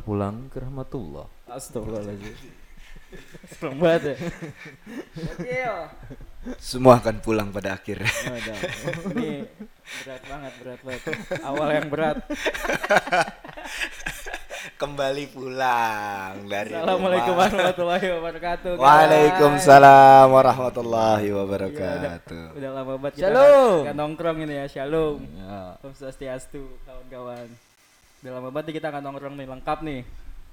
pulang ke rahmatullah. Astagfirullahaladzim. Serem banget ya. Semua akan pulang pada akhirnya. Waduh. Ini berat banget, berat banget. Awal yang berat. Kembali pulang dari Assalamualaikum rumah. warahmatullahi wabarakatuh. guys. Waalaikumsalam warahmatullahi Iya, udah, wabarakatuh. udah lama banget kita Shalom. nongkrong ini ya. Shalom. Ya. Om Swastiastu, kawan-kawan. Udah lama banget nih kita nggak nongkrong nih, lengkap nih.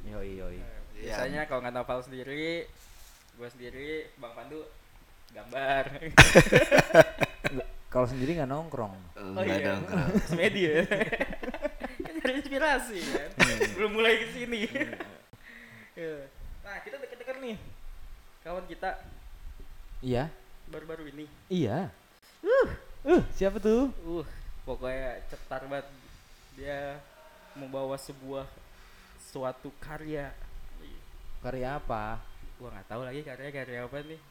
Yoi yoi. Iya. Biasanya kalau nggak novel sendiri, gue sendiri, Bang Pandu gambar. Kalau sendiri nggak nongkrong. Enggak dong. Kak. media. kan cari inspirasi kan. Belum mulai ke sini. Iya. nah, kita deket-deket nih. Kawan kita Iya. baru-baru ini. Iya. Uh, siapa tuh? Uh, pokoknya cetar banget. Dia membawa sebuah suatu karya. Karya apa? Gua nggak tahu lagi karya-karya apa nih.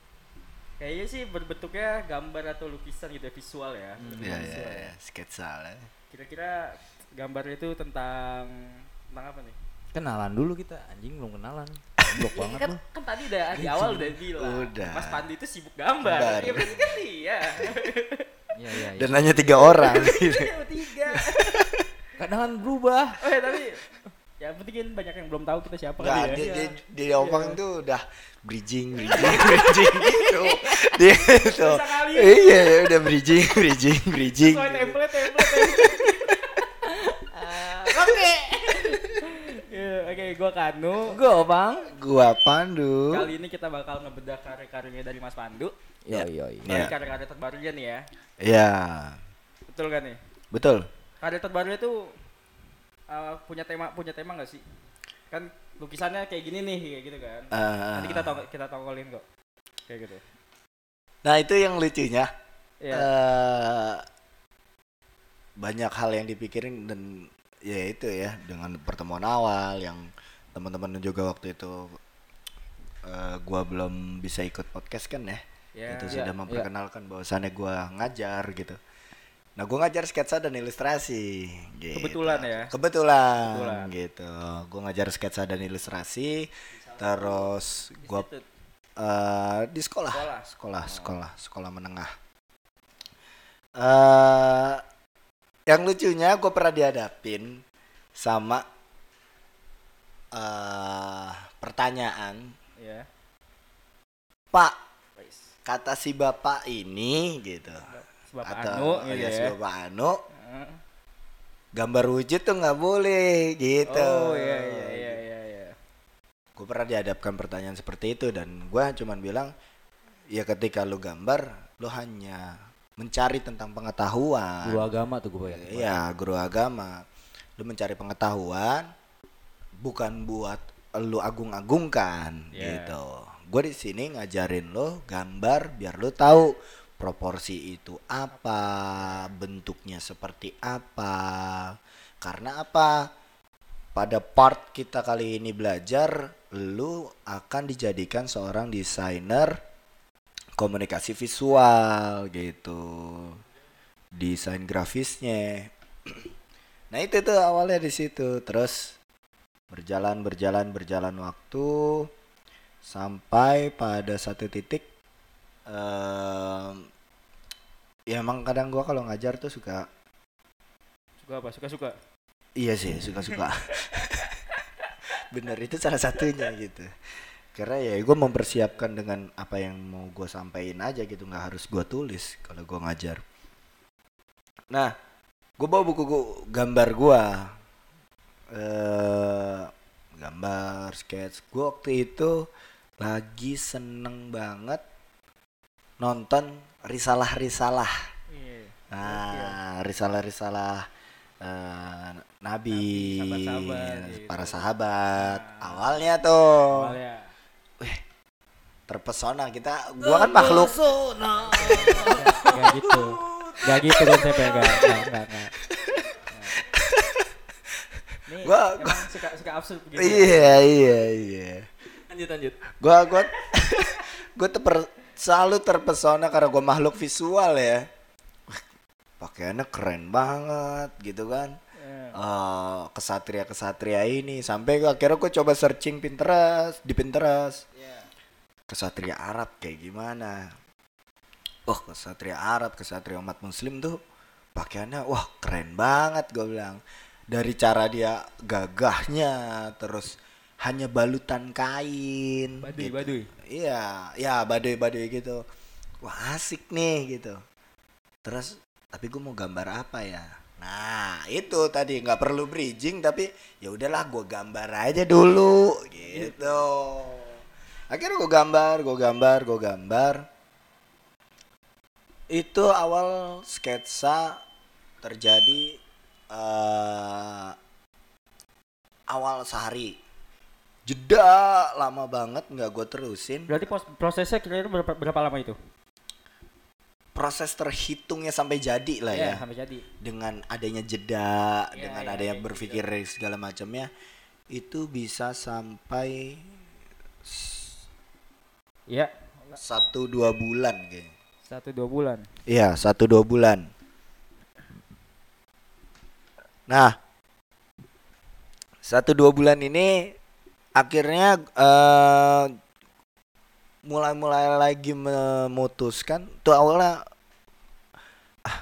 Kayaknya sih berbentuknya gambar atau lukisan gitu ya, visual ya. Iya, iya, Visual iya, sketsa lah. Kira-kira gambar itu tentang tentang apa nih? Kenalan dulu kita. Anjing belum kenalan. Blok banget kan, lu. kan tadi udah di awal udah bilang Udah. Mas Pandi itu sibuk gambar. Gambar. Ya berarti kan dia. Iya iya iya. Dan hanya tiga orang. Iya. Kadang kan berubah. Oh ya tapi ya penting kan banyak yang belum tahu kita siapa Enggak, kali dia, ya. dia, dia omong tuh udah bridging, bridging, bridging gitu. Dia itu. Bisa kali. Iya, udah bridging, bridging, bridging. Sesuai template template. template. Oke. Ya, Oke, gua Kanu. Gue bang. Gua Pandu. Kali ini kita bakal ngebedah karya-karyanya dari Mas Pandu. Yoi yoi. Iya. Dari karya-karya terbarunya nih ya. Iya. Betul kan nih? Betul. Karya terbarunya tuh uh, punya tema punya tema nggak sih? Kan lukisannya kayak gini nih, kayak gitu kan. Eh, Nanti kita tong kita tongolin kok. Kayak gitu. Nah, itu yang lucunya. Iya. eh banyak hal yang dipikirin dan ya itu ya dengan pertemuan awal yang teman-teman juga waktu itu eh, gua belum bisa ikut podcast kan ya. Ya. itu Iya, sudah iya. memperkenalkan bahwasannya gua ngajar gitu. Nah, gua ngajar sketsa dan ilustrasi. Gitu. Kebetulan ya? Kebetulan, Kebetulan. gitu. Gua ngajar sketsa dan ilustrasi. Terus gua Institut. eh di sekolah, Sekolah. sekolah, sekolah, sekolah menengah. eh yang lucunya gue pernah dihadapin sama eh pertanyaan, ya. Pak, kata si bapak ini gitu, Bapak atau Anu gitu ya, ya. si bapak Anu, gambar wujud tuh nggak boleh gitu. Oh iya iya iya iya iya. gue pernah dihadapkan pertanyaan seperti itu dan gue cuman bilang ya ketika lu gambar lu hanya mencari tentang pengetahuan Guru agama tuh gue ya. Iya, guru agama lu mencari pengetahuan bukan buat lu agung-agungkan Iya. gitu gue di sini ngajarin lo gambar biar lu tahu proporsi itu apa bentuknya seperti apa karena apa? Pada part kita kali ini belajar lu akan dijadikan seorang desainer komunikasi visual gitu. Desain grafisnya. Nah itu tuh awalnya di situ. Terus berjalan berjalan berjalan waktu sampai pada satu titik em, ya emang kadang gua kalau ngajar tuh suka Suka apa? Suka suka. Iya sih, suka-suka. Bener, itu salah satunya gitu. Karena ya gue mempersiapkan dengan apa yang mau gue sampaikan aja gitu, nggak harus gue tulis kalau gue ngajar. Nah, gue bawa buku gua- gambar gue, eh gambar sketch. Gue waktu itu lagi seneng banget nonton risalah-risalah. Iya. Nah, risalah-risalah eh, Nabi, Nabi, sahabat-sahabat gitu. para sahabat. Nah. Awalnya tuh Awalnya. terpesona kita. Gua kan makhluk. Gak gitu. Gak gitu konsepnya gak. Gak gak gak. Nih, Gua- emang suka suka absurd begitu. ya? Iya, iya, iya. Lanjut lanjut. Gua gua gua terper- selalu terpesona karena gua makhluk visual ya. Pakaiannya keren banget gitu kan. Eh, eh, kesatria-kesatria ini sampai gua- akhirnya gue coba searching Pinterest di Pinterest Iya. kesatria Arab kayak gimana wah kesatria Arab kesatria umat Muslim tuh pakaiannya wah keren banget gue bilang dari cara dia gagahnya terus hanya balutan kain Baduy, gitu. baduy. Iya ya baduy baduy gitu. Wah asik nih gitu. Terus tapi gue mau gambar apa ya? Nah itu tadi nggak perlu bridging tapi ya udahlah gue gambar aja dulu gitu. Akhirnya gue gambar gue gambar gue gambar. Itu awal sketsa terjadi eh awal sehari jeda lama banget nggak gue terusin Berarti prosesnya kira-kira berapa, berapa lama itu? proses terhitungnya sampai jadi lah ya Iya, sampai jadi. dengan adanya jeda Iya, dengan iya, adanya iya, berpikir segala macamnya itu bisa sampai s- Iya, satu dua bulan kayaknya satu dua bulan. iya satu dua bulan nah satu dua bulan ini akhirnya eh, mulai-mulai lagi memutuskan tuh awalnya ah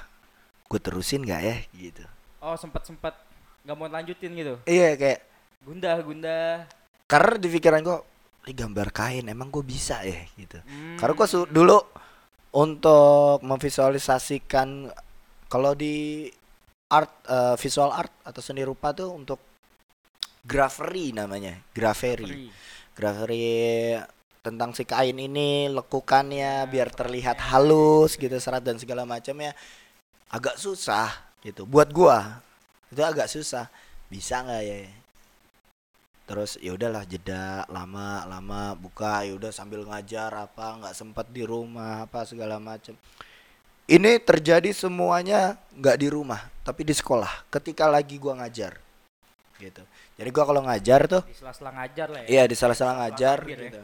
gue terusin nggak ya gitu Oh, sempat-sempat nggak mau lanjutin gitu. iya kayak Gundah, gundah. karena di pikiran gue ini gambar kain emang gue bisa ya gitu Hmm. karena gue dulu untuk memvisualisasikan kalau di art eh, visual art atau seni rupa tuh untuk graferi namanya graferi Free. graferi tentang si kain ini lekukannya biar terlihat halus gitu serat dan segala macamnya. Agak susah gitu buat gua itu agak susah. Bisa nggak ya? Terus ya udahlah jeda lama lama buka ya udah sambil ngajar apa nggak sempat di rumah apa segala macam. Ini terjadi semuanya nggak di rumah tapi di sekolah ketika lagi gua ngajar gitu jadi gua kalau ngajar tuh Di sela-sela ngajar lah ya. Iya di sela-sela ngajar ya. gitu.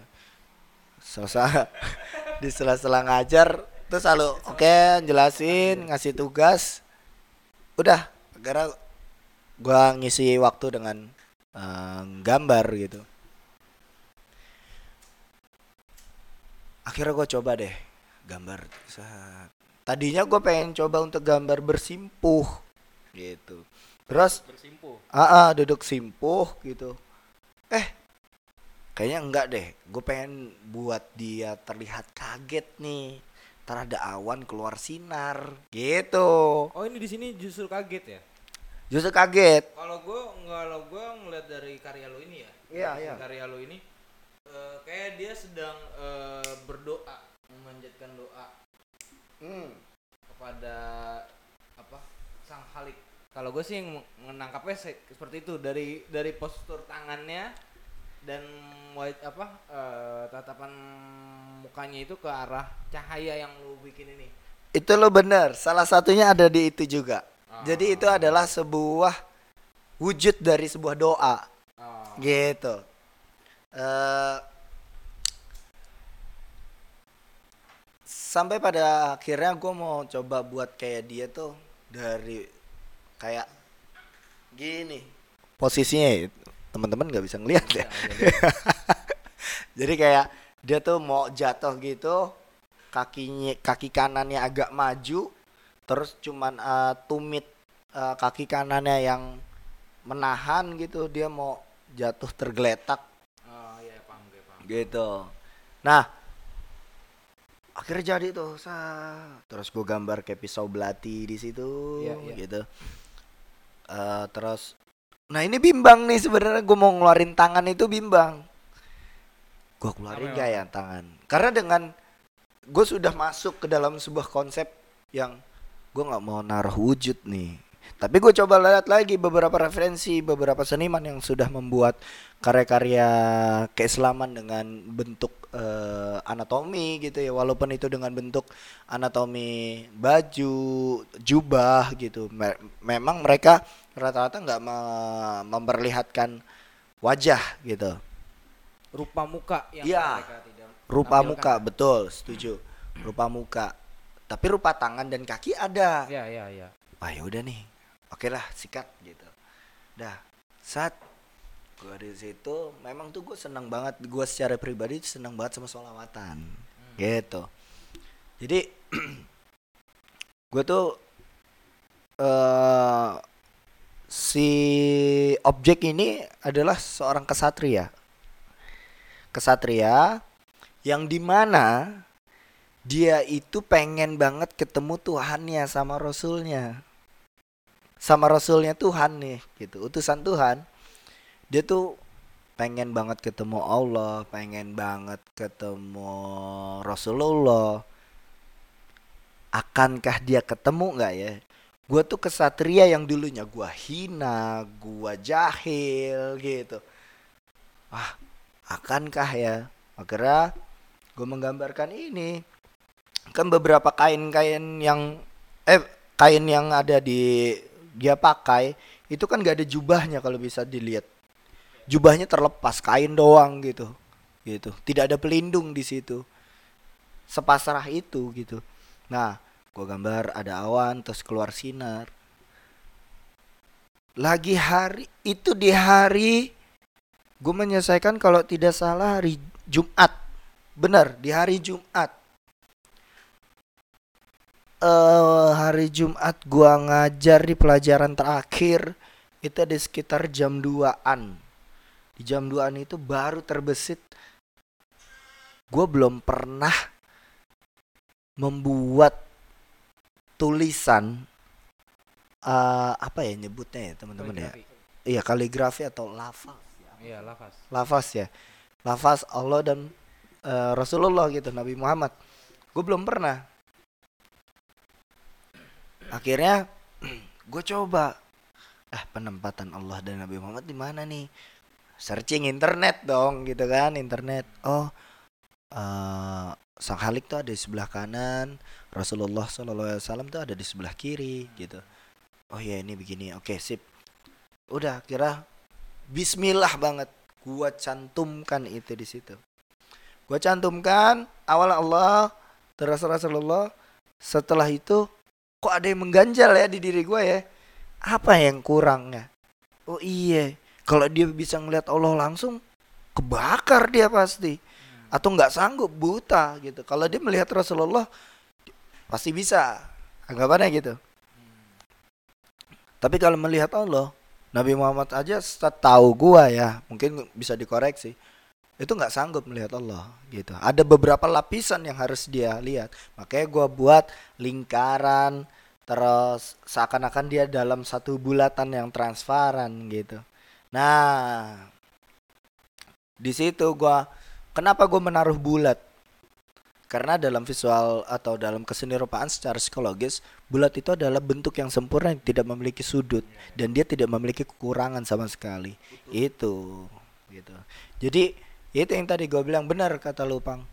Sela-sela di sela-sela ngajar terus selalu oke jelasin ngasih tugas udah karena gua ngisi waktu dengan eh, gambar gitu akhirnya gua coba deh gambar tadinya gue pengen coba untuk gambar bersimpuh gitu terus Bersimpuh. ah ah, duduk simpuh gitu eh kayaknya enggak deh gue pengen buat dia terlihat kaget nih ntar ada awan keluar sinar gitu Oh ini di sini justru kaget ya? justru kaget Kalau gue kalau gue ngeliat dari karya lo ini ya, Iya, dari iya. Karya lo ini, eh, kayak dia sedang eh, berdoa, memanjatkan doa Hmm. kepada apa sang Halik. Kalau gue sih yang menangkapnya se- seperti itu dari dari postur tangannya dan white apa eh, tatapan mukanya itu ke arah cahaya yang lu bikin ini. itu lo bener salah satunya ada di itu juga Ah. jadi itu adalah sebuah wujud dari sebuah doa Oh. gitu eh sampai pada akhirnya gue mau coba buat kayak dia tuh dari kayak gini. Posisinya ya, teman-teman nggak bisa ngeliat ya. Jadi kayak dia tuh mau jatuh gitu kakinya kaki kanannya agak maju terus cuman eh, tumit eh, kaki kanannya yang menahan gitu dia mau jatuh tergeletak. Oh iya paham gue paham. gitu. Nah akhirnya jadi tuh sa. Terus gue gambar kayak pisau belati di situ Iya, iya. gitu Eh, terus nah ini bimbang nih sebenarnya gue mau ngeluarin tangan itu bimbang. Gue keluarin gak ya tangan? Karena dengan gue sudah masuk ke dalam sebuah konsep yang gue nggak mau naruh wujud nih. Tapi gue coba lihat lagi beberapa referensi beberapa seniman yang sudah membuat karya-karya keislaman dengan bentuk eh, anatomi gitu ya. Walaupun itu dengan bentuk anatomi baju jubah gitu. Me- memang mereka rata-rata nggak me- memperlihatkan wajah gitu. Rupa muka yang Iya. mereka tidak rupa tampilkan. muka betul setuju. Rupa muka. Tapi rupa tangan dan kaki ada. Iya iya iya. wah ya udah nih. Oke lah sikat gitu. Dah. Saat gue di situ memang tuh gue senang banget gue secara pribadi senang banget sama sholawatan gitu. Jadi gue tuh eh si objek ini adalah seorang kesatria. Kesatria yang di mana dia itu pengen banget ketemu Tuhannya sama Rasulnya. Sama Rasulnya Tuhan nih gitu. Utusan Tuhan dia tuh pengen banget ketemu Allah pengen banget ketemu Rasulullah. Akankah dia ketemu nggak ya? Gue tuh kesatria yang dulunya. Gue hina gue jahil gitu. Ah akankah ya? Akhirnya gue menggambarkan ini. Kan beberapa kain-kain yang eh kain yang ada di dia pakai itu kan gak ada jubahnya kalau bisa dilihat jubahnya terlepas kain doang gitu gitu. Tidak ada pelindung di situ. Sepasrah itu gitu. Nah gue gambar ada awan terus keluar sinar. Lagi hari itu di hari gue menyelesaikan kalau tidak salah hari Jumat. Benar di hari Jumat. Eh hari Jumat gua ngajar di pelajaran terakhir itu ada sekitar jam 2-an. Di jam 2-an itu baru terbesit gua belum pernah membuat tulisan eh apa ya nyebutnya ya teman-teman ya? Iya kaligrafi atau lafaz. Iya, lafaz. Lafaz ya. Lafaz Allah dan eh, Rasulullah gitu Nabi Muhammad. Gue belum pernah. Akhirnya gue coba ah penempatan Allah dan Nabi Muhammad di mana nih? Searching internet dong gitu kan, internet. Oh, eh Sang Halik tuh ada di sebelah kanan, Rasulullah SAW tuh ada di sebelah kiri gitu. Oh ya ini begini, oke sip. Udah kira Bismillah banget, gua cantumkan itu di situ. Gua cantumkan awal Allah, terus Rasulullah. Setelah itu kok ada yang mengganjal ya di diri gua ya? Apa yang kurang ya? Oh iya, kalau dia bisa ngeliat Allah langsung, kebakar dia pasti. Atau nggak sanggup buta gitu. Kalau dia melihat Rasulullah, pasti bisa. Anggapannya gitu. Tapi kalau melihat Allah, Nabi Muhammad aja setahu gua ya, mungkin bisa dikoreksi. Itu nggak sanggup melihat Allah gitu. Ada beberapa lapisan yang harus dia lihat. Makanya gua buat lingkaran terus seakan-akan dia dalam satu bulatan yang transparan gitu. Nah, di situ gua kenapa gua menaruh bulat? Karena dalam visual atau dalam kesenirupan secara psikologis, bulat itu adalah bentuk yang sempurna yang tidak memiliki sudut dan dia tidak memiliki kekurangan sama sekali. Itu gitu. Jadi itu yang tadi gue bilang benar kata Lupang.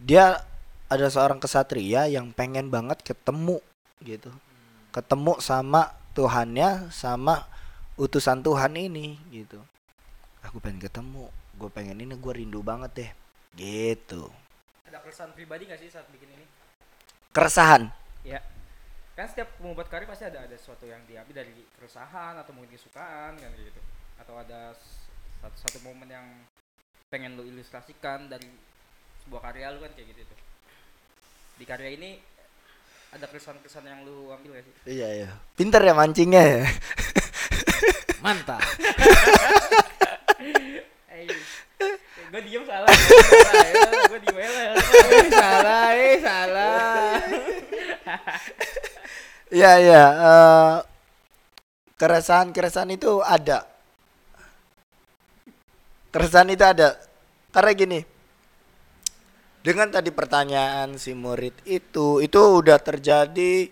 Dia ada seorang kesatria yang pengen banget ketemu gitu. Ketemu sama Tuhannya sama utusan Tuhan ini gitu. Aku pengen ketemu, gue pengen ini, gue rindu banget deh. Gitu. Ada keresahan pribadi gak sih saat bikin ini? Keresahan. Ya. Kan setiap membuat karya pasti ada ada sesuatu yang diambil dari keresahan atau mungkin kesukaan kan gitu. Atau ada satu, satu momen yang pengen lu ilustrasikan dari sebuah karya lu kan kayak gitu tuh. Di karya ini ada keresahan-keresahan yang lu ambil gak sih? Iya iya. Pinter ya mancingnya ya. Mantap. Eh, gue diem salah, gua salah gue diem aja lah. eh, salah, eh, salah. Iya iya. eh, keresahan-keresahan itu ada. Keresahan itu ada. Karena gini. Dengan tadi pertanyaan si murid itu, itu udah terjadi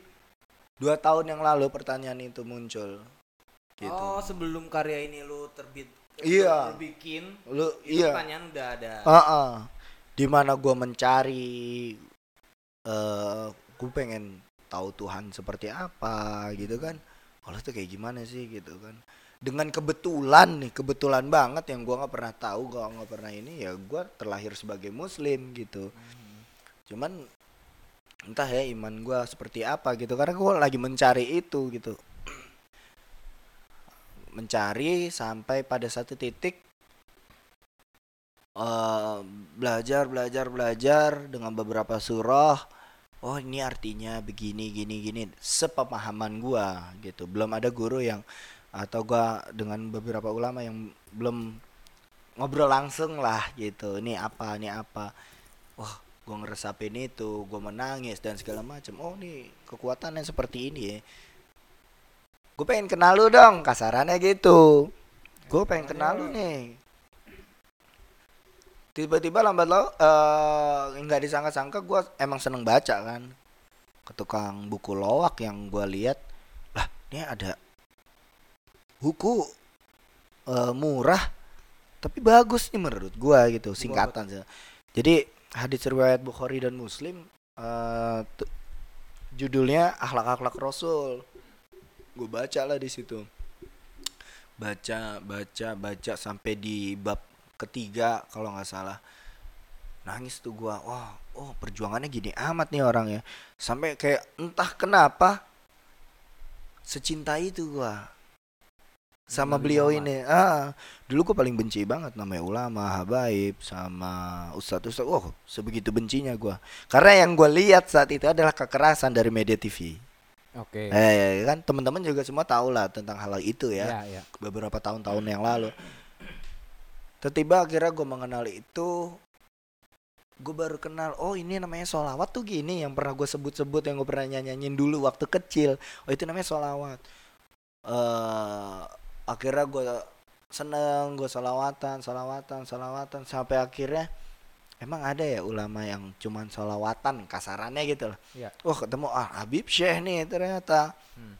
dua tahun yang lalu pertanyaan itu muncul. Gitu. Oh, sebelum karya ini lu terbit Iya. lu bikin, Lu itu iya. pertanyaan udah ada. Heeh. Di mana gua mencari eh gue pengen tahu Tuhan seperti apa gitu kan. Allah tuh kayak gimana sih gitu kan. Dengan kebetulan nih, kebetulan banget yang gua nggak pernah tahu, gua nggak pernah ini ya gua terlahir sebagai muslim gitu. Cuman entah ya iman gua seperti apa gitu karena gua lagi mencari itu gitu. Mencari sampai pada satu titik eh belajar belajar belajar dengan beberapa surah oh ini artinya begini gini gini. Sepemahaman gua gitu. Belum ada guru yang atau gua dengan beberapa ulama yang belum ngobrol langsung lah gitu. Ini apa ini apa? Wah gua ngeresapin itu gua menangis dan segala macam. Oh nih kekuatannya seperti ini ya gue pengen kenal lu dong kasarannya gitu. Gue pengen kenal lu nih. Tiba-tiba lambat laun eh, nggak disangka-sangka gue emang seneng baca kan. Ke tukang buku loak yang gue lihat. Lah ini ada buku eh, murah tapi bagus nih menurut gue gitu singkatan sih. jadi hadis riwayat Bukhari dan Muslim eh, tu- judulnya akhlak-akhlak Rasul gue baca lah di situ. Baca baca baca sampai di bab ketiga kalau nggak salah. Nangis tuh gua wah oh perjuangannya gini amat nih orang ya sampai kayak entah kenapa secinta itu gua sama beliau ini. Ah dulu gua paling benci banget namanya ulama habaib sama ustadz ustadz wah sebegitu bencinya gua. Karena yang gua lihat saat itu adalah kekerasan dari media TV Oke. eh kan teman-teman juga semua tahu lah tentang hal itu ya Ya, ya. beberapa tahun-tahun yang lalu. Tiba-tiba akhirnya gue mengenal itu, gue baru kenal, oh ini namanya solawat tuh gini yang pernah gue sebut-sebut yang gue pernah nyanyiin dulu waktu kecil. Oh itu namanya solawat. eh akhirnya gue seneng, gue solawatan, solawatan, solawatan sampai akhirnya emang ada ya ulama yang cuman solawatan kasarannya gitu loh. Iya. Wah ketemu ah Habib Syekh nih ternyata Hmm.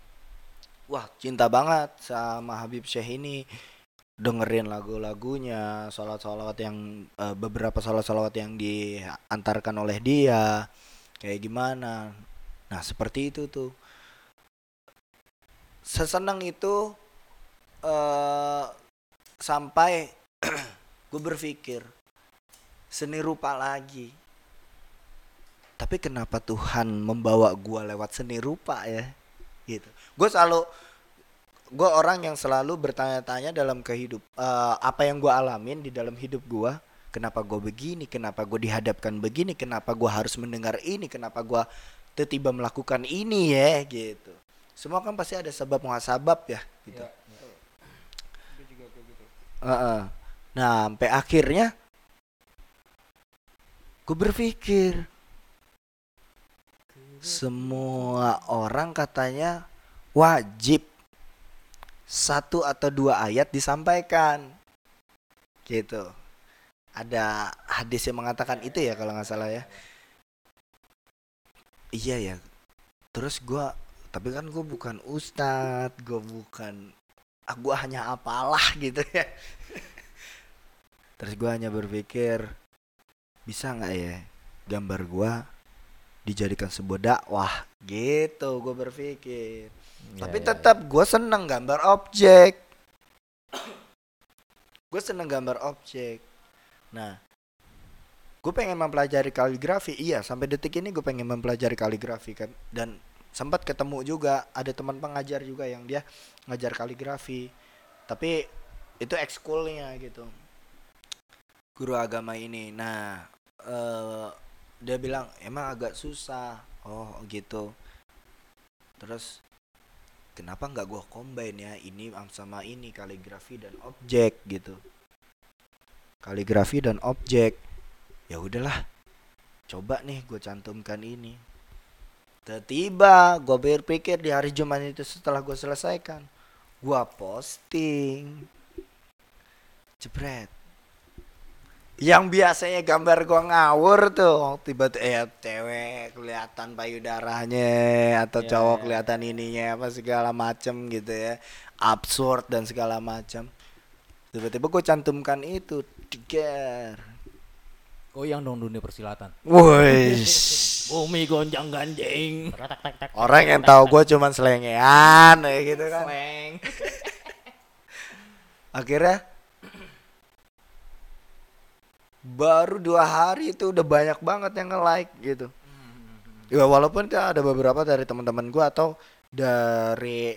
wah cinta banget sama Habib Syekh ini dengerin lagu-lagunya salawat-salawat yang eh, beberapa salawat-salawat yang diantarkan oleh dia kayak gimana nah seperti itu tuh sesenang itu eh sampai gue berpikir seni rupa lagi. Tapi kenapa Tuhan membawa gua lewat seni rupa ya? Gitu. Gue selalu gue orang yang selalu bertanya-tanya dalam kehidup eh, apa yang gue alamin di dalam hidup gue kenapa gue begini? Kenapa gue dihadapkan begini? Kenapa gue harus mendengar ini? Kenapa gue tiba melakukan ini ya? Gitu. Semua kan pasti ada sebab muhasabab ya gitu. Juga kayak gitu. Heeh. nah sampai akhirnya gue berpikir semua orang katanya wajib satu atau dua ayat disampaikan. Gitu. Ada hadis yang mengatakan itu ya kalau nggak salah ya. Iya ya. Terus gua tapi kan gue bukan ustadz gue bukan ah, gua hanya apalah gitu ya. Terus gua hanya berpikir bisa nggak ya gambar gua dijadikan sebuah dakwah? Gitu gue berpikir. Ya, tapi ya, tetap gue seneng gambar objek. Gue seneng gambar objek. Nah gue pengen mempelajari kaligrafi. Iya sampai detik ini gue pengen mempelajari kaligrafi kan. Dan sempat ketemu juga ada teman pengajar juga yang dia ngajar kaligrafi. Tapi itu ekskulnya gitu guru agama ini. Nah eh dia bilang emang agak susah. Oh gitu. Terus kenapa nggak gua combine ya? Ini sama ini kaligrafi dan objek gitu. Kaligrafi dan objek. Ya udahlah coba nih gue cantumkan ini. Tiba gue berpikir di hari Jumat itu setelah gue selesaikan gua posting. Jebret yang biasanya gambar gua ngawur tuh tiba-tiba eh cewek kelihatan payudaranya atau Iya, cowok iya. kelihatan ininya apa segala macem gitu ya. Absurd dan segala macam tiba-tiba gue cantumkan itu tiger Goyang dong dunia persilatan. woi Bumi gonjang ganjing. Orang yang tahu gue cuman selengean kayak gitu kan. Akhirnya baru dua hari itu udah banyak banget yang nge-like gitu. Ya walaupun itu ada beberapa dari teman-teman gua atau dari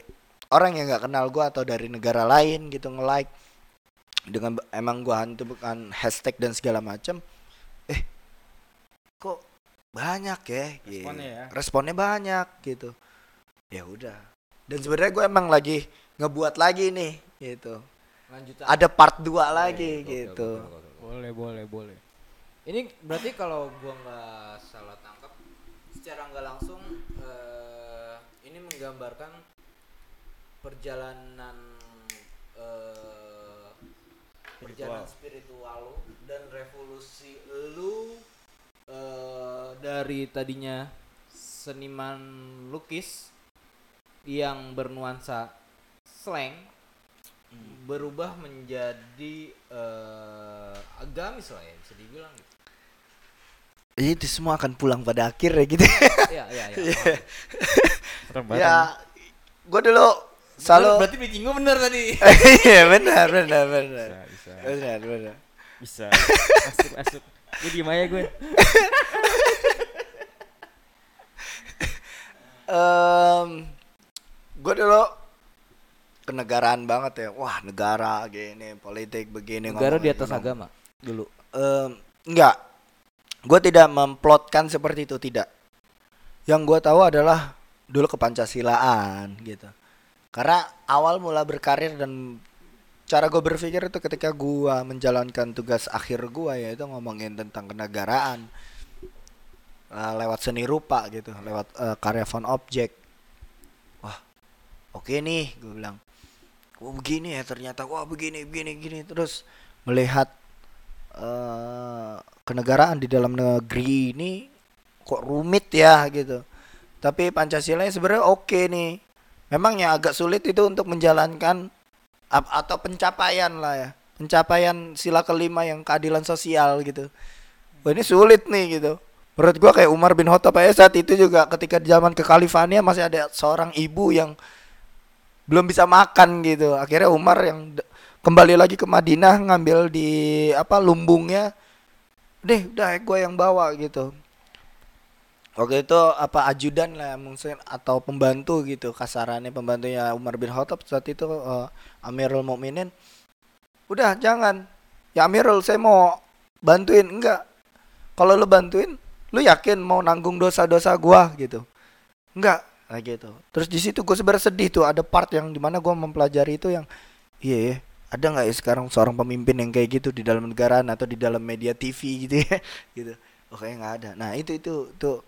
orang yang nggak kenal gua atau dari negara lain gitu nge-like. Dengan emang gua hantu bukan hashtag dan segala macam eh kok banyak ya? Gitu. Responnya ya. responnya banyak gitu. Ya udah. Dan sebenarnya gue emang lagi ngebuat lagi nih gitu. Lanjutan. Ada part 2 lagi Oke, oke, gitu. oke, oke, oke. Boleh, boleh, boleh. Ini berarti kalau gua nggak salah tangkap, secara nggak langsung eh, ini menggambarkan perjalanan eh, perjalanan spiritual lu dan revolusi lu eh, dari tadinya seniman lukis yang bernuansa slang berubah menjadi eh, agamis lah ya bisa dibilang gitu. itu semua akan pulang pada akhirnya gitu Iya, iya, iya. Serem ya gue dulu selalu Berarti pitching gue bener tadi. iya benar benar benar Bisa, bisa. benar benar Bisa. Masuk, masuk. Gue diem aja gue. Em, gue dulu kenegaraan banget ya. Wah negara gini politik begini Negara di atas ekonomi. agama dulu. Em, enggak. Gue tidak memplotkan seperti itu tidak. Yang gue tahu adalah dulu kepancasilaan gitu. Karena awal mula berkarir dan cara gue berpikir itu ketika gue menjalankan tugas akhir gue yaitu ngomongin tentang kenegaraan eh, lewat seni rupa gitu lewat eh, karya font objek. Wah oke nih gue bilang wah begini ya ternyata wah begini begini begini terus melihat eh kenegaraan di dalam negeri ini kok rumit ya gitu. Tapi Pancasila sebenarnya oke nih. Memang yang agak sulit itu untuk menjalankan atau pencapaian lah ya. Pencapaian sila kelima yang keadilan sosial gitu. Wah ini sulit nih gitu. Menurut gua kayak Umar bin Khattab aja saat itu juga ketika zaman kekhalifahannya masih ada seorang ibu yang belum bisa makan gitu. Akhirnya Umar yang kembali lagi ke Madinah ngambil di apa lumbungnya. Deh udah gue yang bawa gitu. Waktu itu apa ajudan lah mungkin atau pembantu gitu kasarannya pembantunya Umar bin Khattab saat itu eh, Amirul Mukminin. Udah jangan. Ya Amirul saya mau bantuin. Enggak. Kalau lu bantuin lu yakin mau nanggung dosa-dosa gua gitu. Enggak nah gitu. Terus di situ gue sebenarnya sedih tuh ada part yang di mana gua mempelajari itu yang iya ya ada nggak ya sekarang seorang pemimpin yang kayak gitu di dalam negara atau di dalam media TV gitu ya? Gitu. Oh kayaknya nggak ada. Nah itu itu tuh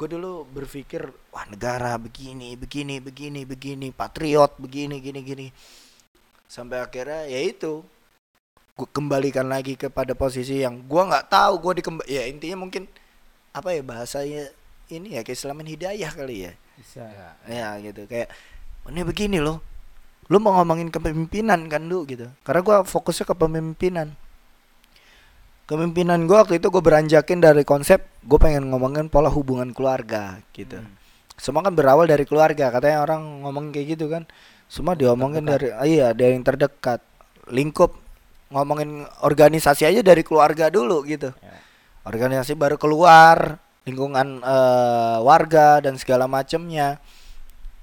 gue dulu berpikir wah negara begini begini begini begini patriot begini gini gini. Sampai akhirnya ya itu gue kembalikan lagi kepada posisi yang gua nggak tahu gue dikemba ya intinya mungkin apa ya bahasanya ini ya keislaman hidayah kali ya Bisa. ya gitu. Kayak ini begini loh. Lu mau ngomongin kepemimpinan kan lu gitu. Karena gua fokusnya ke pemimpinan. Kepemimpinan gua waktu itu gue beranjakin dari konsep gue pengen ngomongin pola hubungan keluarga gitu. Hmm. semua kan berawal dari keluarga katanya orang ngomong kayak gitu kan. Semua diomongin dari ah, iya dari yang terdekat. Lingkup ngomongin organisasi aja dari keluarga dulu gitu. Ya. organisasi baru keluar lingkungan eh, warga dan segala macemnya.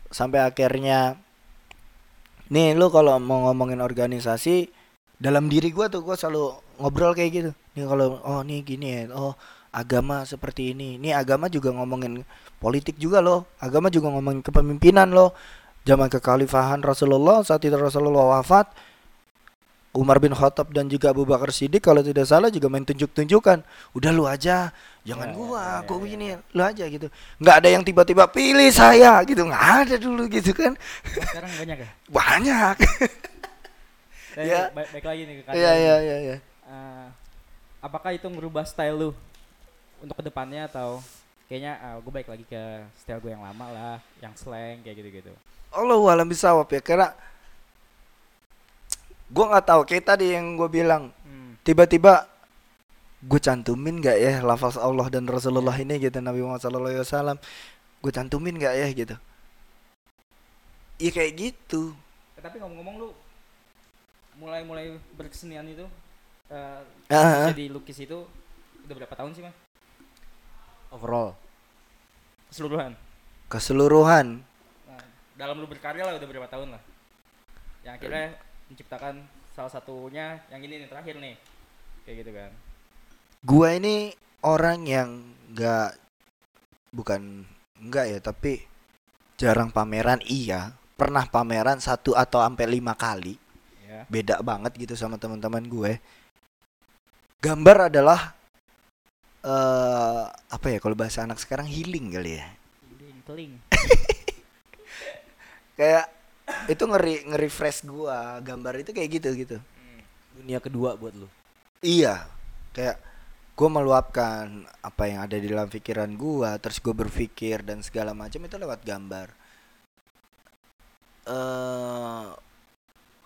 Sampai akhirnya nih lu kalau mau ngomongin organisasi dalam diri gua tuh gua selalu ngobrol kayak gitu. Nih kalau oh nih gini ya oh agama seperti ini. Nih agama juga ngomongin politik juga loh. Agama juga ngomongin kepemimpinan loh. Zaman kekhalifahan Rasulullah saat itu Rasulullah wafat Umar bin Khattab dan juga Abu Bakar Siddiq kalau tidak salah juga main tunjuk-tunjukkan udah lu aja jangan Ya, gua ya, gua ya, begini lu aja gitu nggak ada yang tiba-tiba pilih saya gitu nggak ada dulu gitu kan Oh, sekarang banyak ya? banyak Saya Ya. baik, baik lagi nih ke iya kalian. iya iya iya Eh, apakah itu merubah style lu untuk ke depannya atau kayaknya gue baik lagi ke style gue yang lama lah, yang slang kayak gitu-gitu. Allah alam bisawab ya karena gua nggak tahu kayak tadi yang gue bilang. Hmm. tiba-tiba gue cantumin nggak ya lafaz Allah dan Rasulullah ini gitu Nabi Muhammad SAW gue cantumin nggak ya? Gitu. Iya kayak gitu. Eh, tapi ngomong-ngomong lu mulai-mulai berkesenian itu eh Ah, jadi lukis itu udah berapa tahun sih mas? Overall. Keseluruhan. keseluruhan. Nah, dalam lu berkarya lah udah berapa tahun lah? Yang akhirnya menciptakan salah satunya yang ini nih terakhir nih kayak gitu kan Gua ini orang yang nggak bukan enggak ya, tapi jarang pameran iya. Pernah pameran satu atau sampai lima kali. ya Beda banget gitu sama teman-teman gue. Gambar adalah eh apa ya kalau bahasa anak sekarang healing kali ya. Keling. Kayak itu ngeri nge-refresh gua. Gambar itu kayak gitu gitu. Hmm. Dunia kedua buat lu. Iya, kayak gue meluapkan apa yang ada di dalam pikiran gua, terus gue berpikir dan segala macam itu lewat gambar. eh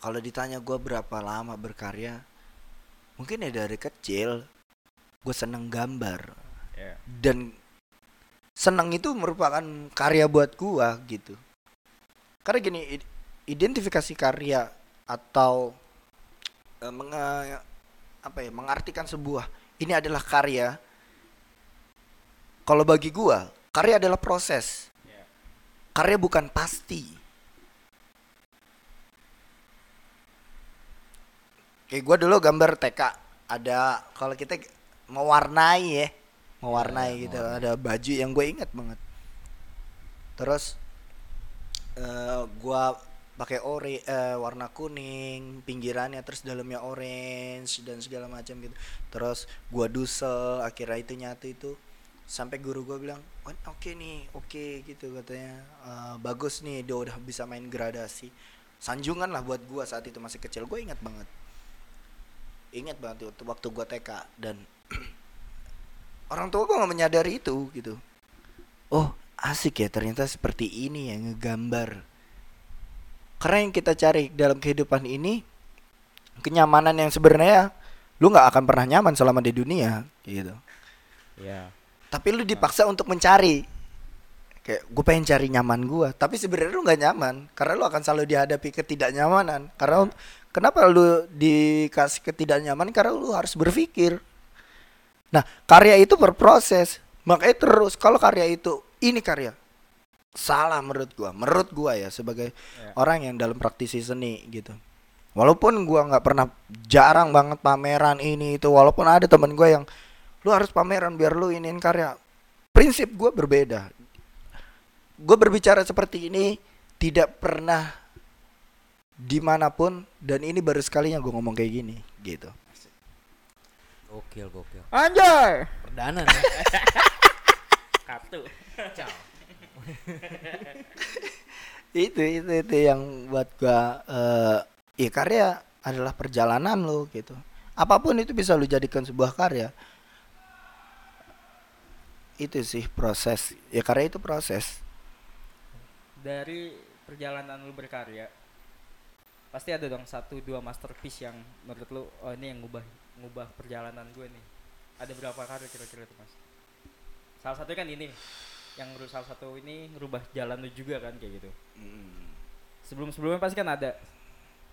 kalau ditanya gua berapa lama berkarya, mungkin ya dari kecil gue seneng gambar ya dan seneng itu merupakan karya buat gua gitu. Karena gini, identifikasi karya atau eh, menga- apa ya, mengartikan sebuah ini adalah karya. Kalau bagi gua, karya adalah proses. ya Karya bukan pasti. Kayak gua dulu gambar TK ada kalau kita mewarnai ya, mewarnai Ya, gitu. mewarnai. Ada baju yang gue ingat banget. Terus eh gua pakai ore eh, warna kuning pinggirannya terus dalamnya orange dan segala macam gitu. Terus gua dusel akhirnya itu nyatu itu sampai guru gua bilang "Wan, oke nih oke gitu katanya. "Eh, bagus nih dia udah bisa main gradasi. Sanjungan lah buat gua saat itu masih kecil. Gue ingat banget. Ingat banget waktu waktu gua TK dan orang tua gua nggak menyadari itu gitu. Oh asik ya ternyata seperti ini ya ngegambar karena yang kita cari dalam kehidupan ini kenyamanan yang sebenarnya lu nggak akan pernah nyaman selama di dunia gitu. Ya tapi lu dipaksa untuk mencari. Kayak gue pengen cari nyaman gua. Tapi sebenarnya lu nggak nyaman karena lu akan selalu dihadapi ketidaknyamanan. Karena kenapa lu dikasih ketidaknyamanan karena lu harus berpikir. Nah karya itu berproses. Makanya terus kalau karya itu ini karya salah menurut gua menurut gua ya sebagai Ya. orang yang dalam praktisi seni gitu walaupun gua nggak pernah jarang banget pameran ini itu walaupun ada temen gua yang lu harus pameran biar lu iniin karya prinsip gua berbeda gue berbicara seperti ini tidak pernah di mana pun dan ini baru sekalinya gue ngomong kayak gini gitu Gokil, gokil. anjay Perdana nih. kartu Ciao. itu itu itu yang buat gua eh ya karya adalah perjalanan lo gitu. Apa pun itu bisa lu jadikan sebuah karya. Itu sih proses ya karya itu proses. Dari perjalanan lu berkarya pasti ada dong satu dua masterpiece yang menurut lu oh ini yang ngubah ngubah perjalanan gue nih. Ada berapa karya kira-kira tuh mas? Salah satu kan ini yang salah satu ini ngerubah jalan lu juga kan kayak gitu. Sebelum sebelumnya pasti kan ada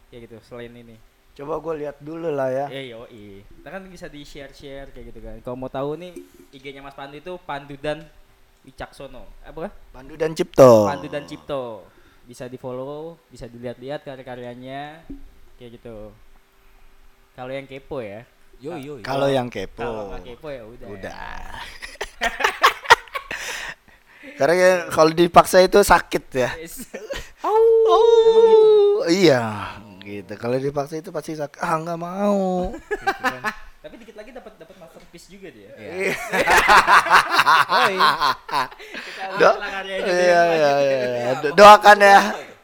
kayak gitu selain ini. Coba gue lihat dulu lah ya. Yo kita kan bisa di share share kayak gitu kan. Kalau mau tahu nih IG-nya Mas Pandu itu Pandu dan Wicaksono. Apa? Pandu dan Cipto. Pandu dan Cipto. Bisa di follow bisa dilihat-lihat karya-karyanya kayak gitu. Kalau yang kepo ya. Yo yo. yo. kalau yang kepo. Kalau kepo ya udah. Udah karena ya kalau dipaksa itu sakit ya Yes. oh iya gitu kalau dipaksa itu pasti sakit ah nggak mau tapi dikit lagi dapat dapat masterpiece juga dia Iya. Do- iya iya lanjut. iya iya. Do- doakan ya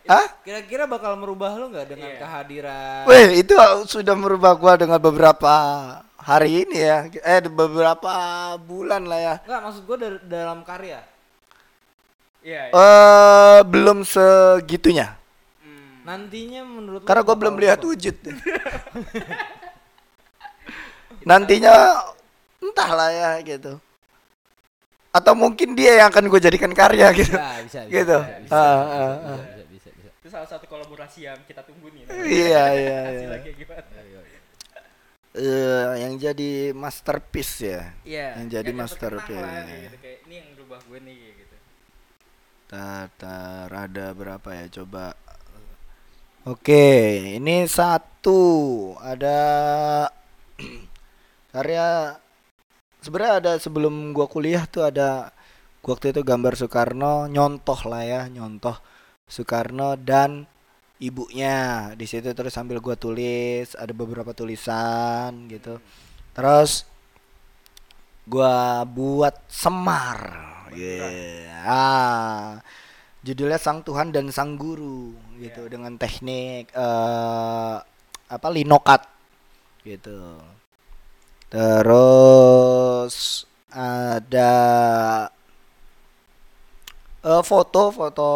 Hah? Kira-kira bakal merubah lo nggak dengan Iya. kehadiran? Wih, itu sudah merubah gua dengan beberapa hari ini ya. Eh, beberapa bulan lah ya. Nggak maksud gue dalam karya. Iya iya. Eh, belum segitunya. Hmm. Nantinya menurut Karena gua bakal belum lihat berubah? wujud. Nantinya entahlah ya gitu. Atau mungkin dia yang akan gue jadikan karya gitu. Ya, bisa, bisa, Gitu. bisa, bisa, Ah, bisa, ah, bisa, ah. bisa, bisa, bisa. itu salah satu kolaborasi yang kita tunggu nih Iya, iya, iya. Iya, iya. Eh, yang jadi masterpiece ya. Iya. Yang jadi yang masterpiece. lah, kayak gitu. Kayak ini yang berubah gue nih kayak gitu. tar, tar, ada berapa ya? Coba oke ini satu. Ada karya sebenarnya ada sebelum gua kuliah tuh ada waktu itu gambar Soekarno nyontoh lah ya nyontoh Soekarno dan ibunya. Di situ terus sambil gua tulis ada beberapa tulisan gitu. Terus gua buat semar yeah. ah. Judulnya sang Tuhan dan sang guru gitu dengan teknik eh apa linokat gitu. Terus ada eh foto foto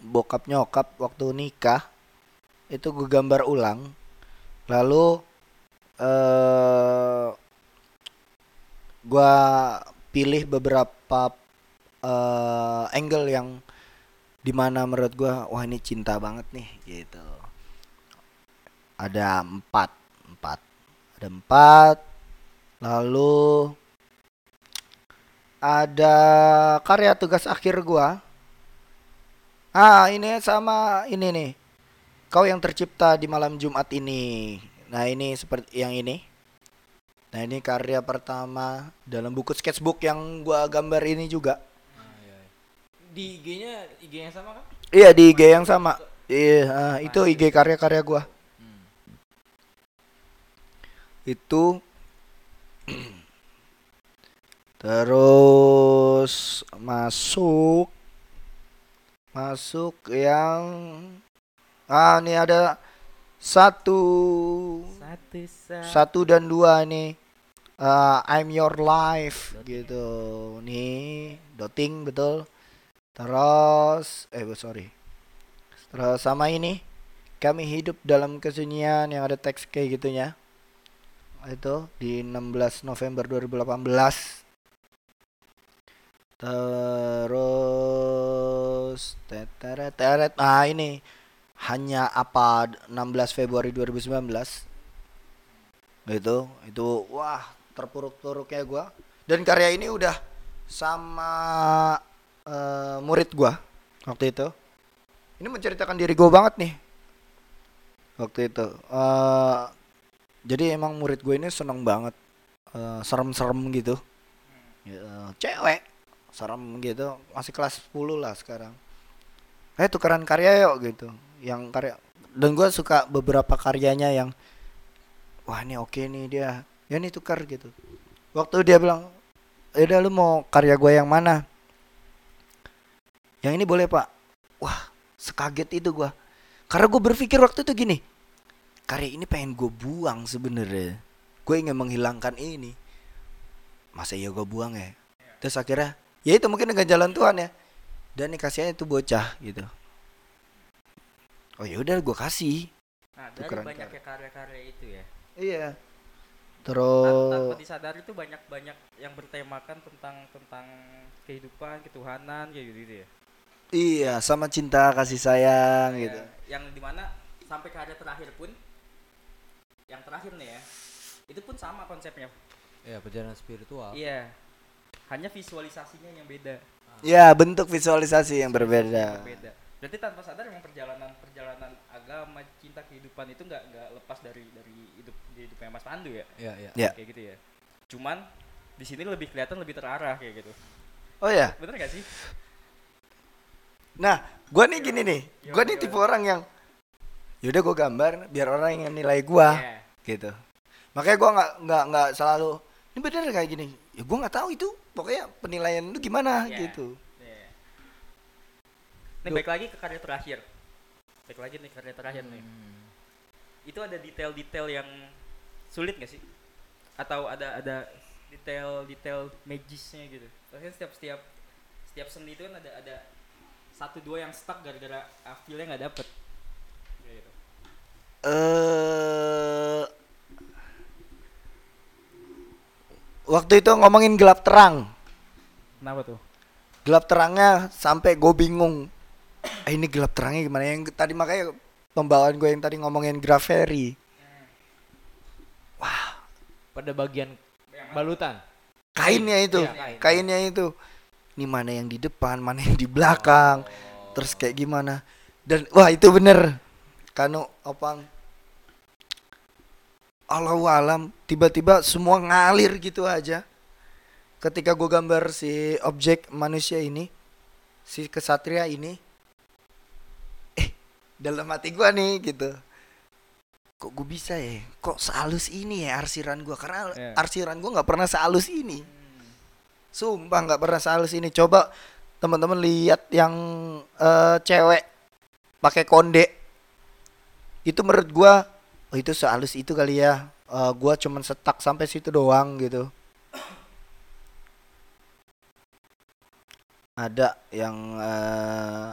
bokap nyokap waktu nikah itu gue gambar ulang. Lalu eh gua pilih beberapa eh angle yang di mana menurut gua wah ini cinta banget nih gitu. Ada empat empat. Ada empat lalu ada karya tugas akhir gua. Ah ini sama ini nih. Kau yang tercipta di malam Jumat ini. Nah ini seperti yang ini. Nah ini karya pertama dalam buku sketchbook yang gua gambar ini juga. Di IG-nya IG yang sama kan? iya di IG yang sama iya ah, itu IG karya-karya gua Hmm. itu terus masuk masuk yang ah ini ada satu Satu saat. satu dan dua nih Eh, I'm your life gitu nih doting betul terus eh sorry. Terus sama ini kami hidup dalam kesunyian yang ada teks kayak gitunya. Itu di 16 November 2018 terus teteret teret ah ini. Hanya apa 16 Februari 2019 itu itu wah terpuruk-puruknya gua. Dan karya ini udah sama eh, murid gua waktu itu. Ini menceritakan diri gua banget nih. Waktu itu. Eh jadi emang murid gue ini seneng banget. Eh, serem-serem gitu. Ya, cewek. Serem gitu. Masih kelas 10 lah sekarang. Eh tukeran karya yuk gitu. Yang karya. Dan gua suka beberapa karyanya yang wah ini oke nih dia. Ya nih tukar gitu. Waktu dia bilang udah lu mau karya gue yang mana yang ini boleh pak. Wah sekaget itu gua. Karena gue berpikir waktu itu gini karya ini pengen gue buang sebenarnya. Gue ingin menghilangkan ini. Masa iya gue buang ya? Terus akhirnya ya itu mungkin dengan jalan Tuhan ya. Dan nih kasihannya itu bocah gitu. Oh ya udah gue kasih. Nah, Itu dari keren, banyaknya karya-karya itu ya. iya. Terus tanpa disadari tuh banyak-banyak yang bertemakan tentang tentang kehidupan, ketuhanan kayak gitu, ya. Iya, sama cinta kasih sayang Ya, gitu. Yang di mana sampai karya terakhir pun yang terakhir nih ya. Itu pun sama konsepnya. Ya, perjalanan spiritual. Iya. Hanya visualisasinya yang beda. Ya, bentuk visualisasi yang berbeda. Yang berbeda. Berarti tanpa sadar memang perjalanan perjalanan agama, cinta kehidupan itu nggak nggak lepas dari dari hidup di hidupnya Mas Pandu ya. Iya, iya. Ya. Kayak gitu ya. Cuman di sini lebih kelihatan lebih terarah kayak gitu. Oh ya. Bener gak sih? Nah, gua nih gini nih. Gimana, Gua nih gimana? tipe orang yang yaudah gua gambar biar orang yang nilai gua Iya. gitu. Makanya gua nggak nggak nggak selalu ini bener kayak gini. Ya gua nggak tahu itu. Pokoknya penilaian lu gimana Iya. gitu. Iya. Nih Duh. baik lagi ke karya terakhir. Baik lagi nih karya terakhir nih. Hmm. Itu ada detail-detail yang sulit gak sih? Atau ada ada detail-detail magisnya gitu. Soalnya setiap setiap setiap seni itu kan ada ada satu dua yang stuck gara-gara ah, feel-nya nggak dapet. Gitu. Eh Waktu itu ngomongin gelap terang. Kenapa tuh? gelap terangnya sampai gue bingung eh, ini gelap terangnya gimana yang tadi makanya pembawaan gue yang tadi ngomongin graferi Pada bagian balutan. kainnya itu Iya, kain. kainnya itu ini mana yang di depan mana yang di belakang terus kayak gimana. Dan wah itu bener. Kanu opang. Allahu alam tiba-tiba semua ngalir gitu aja. Ketika gue gambar si objek manusia ini si kesatria ini eh dalam hati gua nih gitu. Kok gue bisa ya? Kok sehalus ini ya arsiran gua? Karena Iya. arsiran gua nggak pernah sehalus ini sumpah nggak pernah sehalus ini. Coba teman-teman lihat yang eh, cewek pakai konde. Itu menurut gua oh itu sehalus itu kali ya. Eh, gua cuman setak sampai situ doang gitu. Ada yang eh,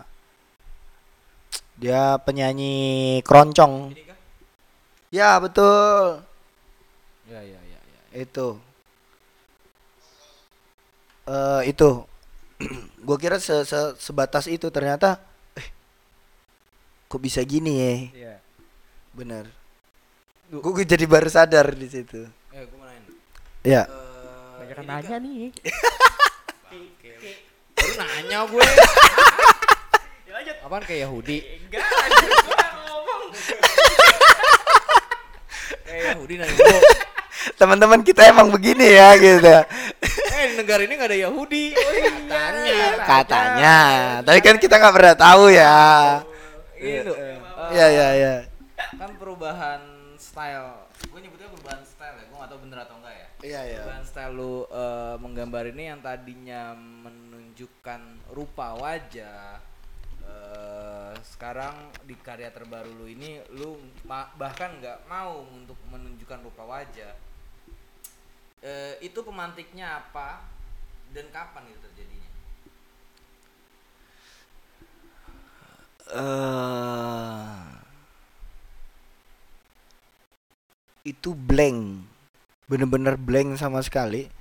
dia penyanyi keroncong. Ya betul. Ya ya ya ya. itu eh itu gue kira se se- sebatas itu ternyata eh kok bisa gini ya Iya. bener gue jadi baru sadar di situ Eh, gue mau nanya. ya Banyak ini nanya nih. Baru nanya gue. Apaan kayak Yahudi? Enggak, ngomong. Kayak Yahudi nanya gue. Teman-teman kita emang begini ya gitu Eh di negara ini gak ada Yahudi. Katanya. katanya tapi kan kita nggak pernah tahu ya Ini loh. ya ya ya Kan perubahan style. Gue nyebutnya perubahan style ya. Gue gak tau bener atau enggak ya. iya iya Perubahan style lu eh, menggambar ini yang tadinya menunjukkan rupa wajah eh, sekarang di karya terbaru lu ini lu bahkan nggak mau untuk menunjukkan rupa wajah Eh, itu pemantiknya apa dan kapan itu terjadinya? Eh itu blank bener-bener blank sama sekali.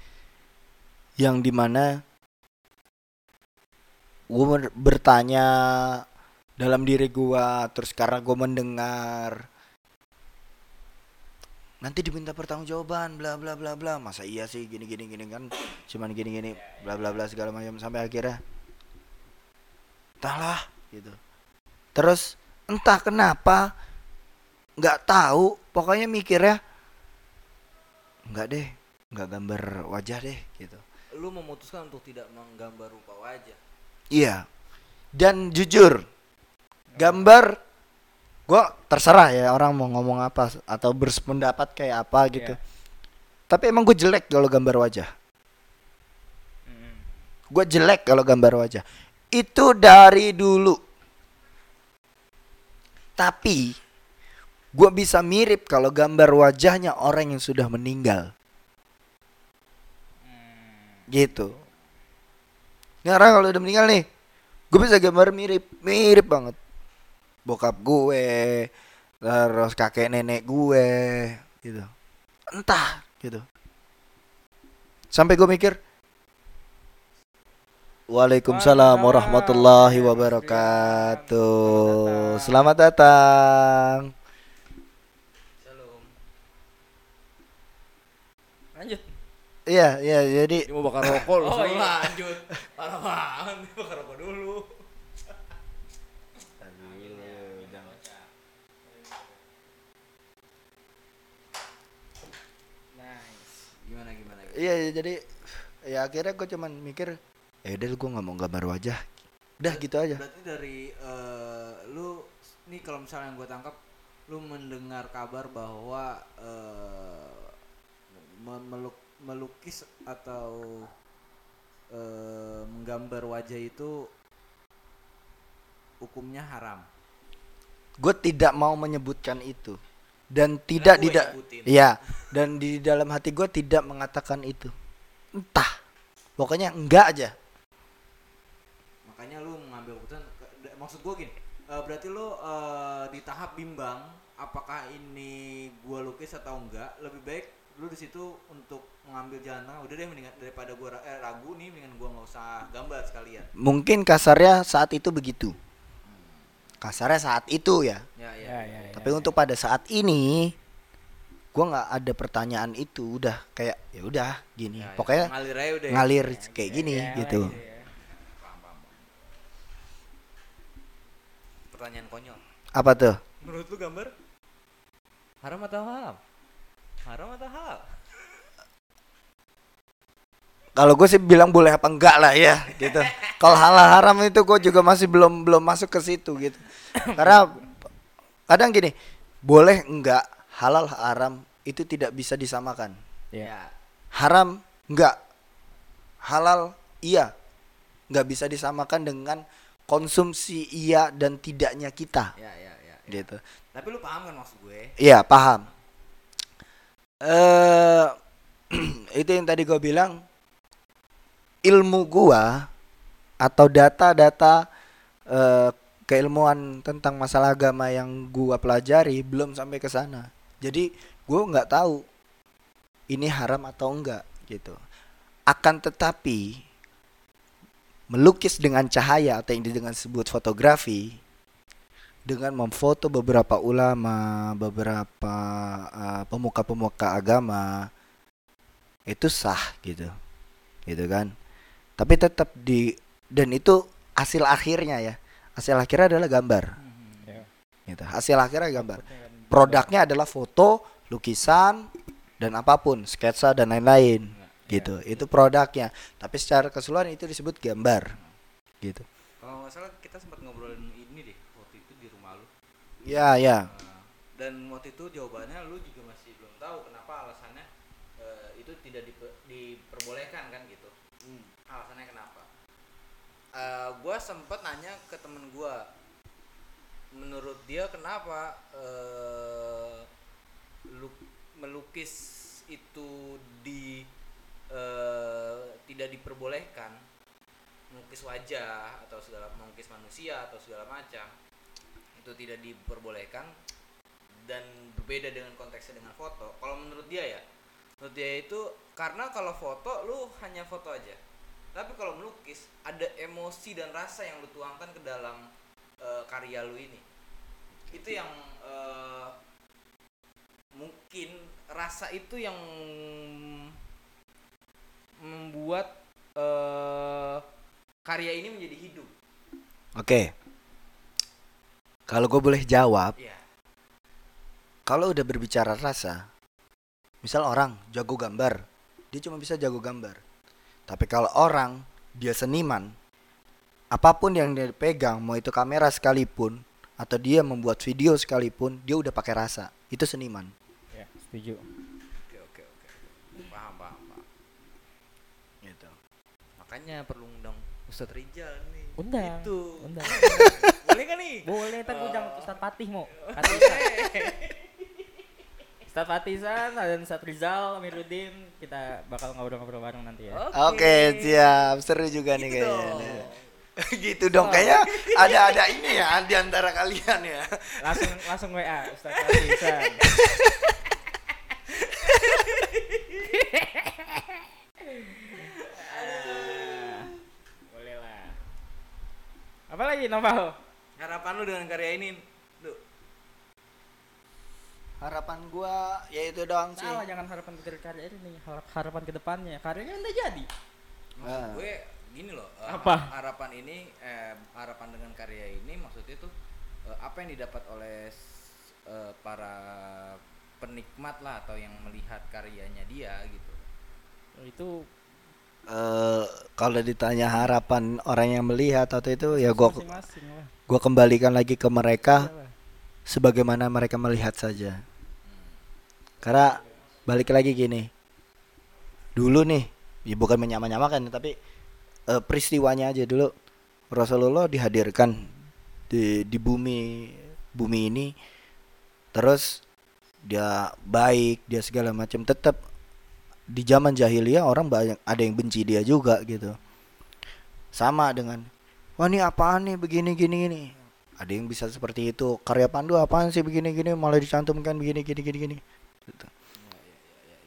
Yang di mana gue bertanya dalam diri gua terus karena gue mendengar nanti diminta pertanggungjawaban bla bla bla bla. Masa iya sih gini gini gini kan? Cuman gini gini bla bla bla segala macam. Sampai akhirnya entahlah gitu. Terus entah kenapa nggak tahu. Pokoknya mikirnya nggak deh nggak gambar wajah deh gitu. Lu memutuskan untuk tidak menggambar rupa wajah. Iya. Dan jujur gambar gua terserah ya orang mau ngomong apa atau berpendapat kayak apa gitu. Iya. tapi emang gue jelek kalau gambar wajah. Mm. gue jelek kalau gambar wajah. Itu dari dulu. Tapi gue bisa mirip kalau gambar wajahnya orang yang sudah meninggal. Hmm. gitu. Ini orang kalau udah meninggal nih gue bisa gambar mirip mirip banget bokap gue terus kakek nenek gue gitu entah gitu sampai gue mikir Waalaikumsalam warahmatullahi wabarakatuh. Selamat datang. Shalom Lanjut. Iya, iya, jadi Dia mau bakar rokok lu Oh, iya. lanjut Parah banget dia bakar rokok dulu Nice. Gimana gimana, gimana? Iya iya, jadi ya akhirnya gue cuman mikir ya udah gue nggak mau gambar wajah. Udah gitu aja. Berarti dari eh, lu nih kalau misalnya yang gue tangkap lu mendengar kabar bahwa me- meluk- melukis atau eh, menggambar wajah itu hukumnya haram. Gue tidak mau menyebutkan itu dan tidak gue tidak nyebutin. Iya, dan di dalam hati gue tidak mengatakan itu. Entah, pokoknya enggak aja. Makanya lu mengambil keputusan maksud gue gini, eh, berarti lu eh, di tahap bimbang apakah ini gua lukis atau enggak, lebih baik lu di situ untuk mengambil jalan tengah udah deh mendingan daripada gua ra- eh, ragu nih mendingan gua nggak usah gambar sekalian. Mungkin kasarnya saat itu begitu. Kasarnya saat itu ya. Ya Ya, ya. ya, tapi untuk pada saat ini gue nggak ada pertanyaan itu udah kayak ya udah gini. Ya, ya pokoknya ya, ngalir, aja udah ya. ngalir ya. kayak ya, gini ya, ya, gitu. ya, ya. pertanyaan konyol. Apa tuh? Menurut lu gambar? Haram atau halal? Haram atau halal? Kalau gue sih bilang boleh apa enggak lah ya gitu. Kalau halal haram itu gue juga masih belum belum masuk ke situ gitu. Karena kadang gini, boleh enggak halal haram itu tidak bisa disamakan. Ya. Haram enggak, halal iya, nggak bisa disamakan dengan konsumsi iya dan tidaknya kita Ya, ya, ya. ya. gitu. Tapi lu paham kan maksud gue? Iya paham. Eh itu yang tadi gue bilang ilmu gua atau data-data eh, keilmuan tentang masalah agama yang gua pelajari belum sampai ke sana. Jadi gua nggak tahu ini haram atau enggak gitu. Akan tetapi melukis dengan cahaya atau yang dengan sebut fotografi dengan memfoto beberapa ulama, beberapa uh, pemuka-pemuka agama itu sah gitu. Gitu kan. Tapi tetap di dan itu hasil akhirnya ya. Hasil akhirnya adalah gambar. Ya. Gitu. Hasil akhirnya gambar. Produknya adalah foto, lukisan dan apa pun, sketsa dan lain-lain. Gitu. Itu produknya. Tapi secara keseluruhan itu disebut gambar. Gitu. Kalau nggak salah kita sempat ngobrolin ini deh waktu itu di rumah lu. Ya, ya. Nah, dan waktu itu jawabannya lu juga masih belum tahu kenapa alasannya eh, itu tidak dipe- diperbolehkan kan gitu. Alasannya kenapa? Eh, gua sempet nanya ke temen gua. Menurut dia kenapa eh, lu- melukis itu di eh, tidak diperbolehkan? Melukis wajah atau segala melukis manusia atau segala macam itu tidak diperbolehkan dan berbeda dengan konteksnya dengan foto. Kalau menurut dia ya menurut dia itu karena kalau foto lu hanya foto aja tapi kalau melukis ada emosi dan rasa yang lu tuangkan ke dalam eh, karya lu ini itu yang eh, mungkin rasa itu yang membuat eh, karya ini menjadi hidup Oke. Kalau gue boleh jawab, ya kalau udah berbicara rasa, misal orang jago gambar, dia cuma bisa jago gambar. Tapi kalau orang dia seniman, apa pun yang dia pegang, mau itu kamera sekalipun atau dia membuat video sekalipun, dia udah pakai rasa. Itu seniman. Ya, setuju. oke oke oke paham paham paham Gitu. makanya perlu undang Ustadz Rijal nih Undang. itu Undang. boleh kan nih Boleh ntar gue undang Oh. Ustadz Fatih mau. Kata Ustadz. Ustadz Fatih San dan Ustadz Rizal, Amiruddin kita bakal ngobrol-ngobrol bareng nanti ya. Oke, siap. Seru juga nih Gitu kayaknya. dong. nih. gitu dong kayaknya ada ada ini ya di antara kalian ya. Langsung langsung WA Ustadz Fatih San. Ah, Boleh lah. Apa lagi Noval? harapan lu dengan karya ini Harapan gua ya itu doang sih. Salah jangan harapan dari karya ini, harap harapan ke depannya. Karyanya udah jadi. maksud Ah. gue gini loh eh, Apa? harapan ini eh, harapan dengan karya ini maksudnya tuh eh, apa yang didapat oleh eh, para penikmat lah atau yang melihat karyanya dia gitu Itu eh kalau ditanya harapan orang yang melihat atau itu ya gua masing-masing lah. gua kembalikan lagi ke mereka Iyalah. sebagaimana mereka melihat saja. Karena balik lagi gini. Dulu nih, ya bukan menyama-nyamakan tapi eh, peristiwanya aja dulu Rasulullah dihadirkan di di bumi bumi ini terus dia baik, dia segala macam tetap di zaman jahiliyah orang banyak ada yang benci dia juga gitu. Sama dengan wah ini apaan nih begini gini gini. Ada yang bisa seperti itu. Karya Pandu apaan sih begini gini malah dicantumkan begini gini gini gini. Gitu.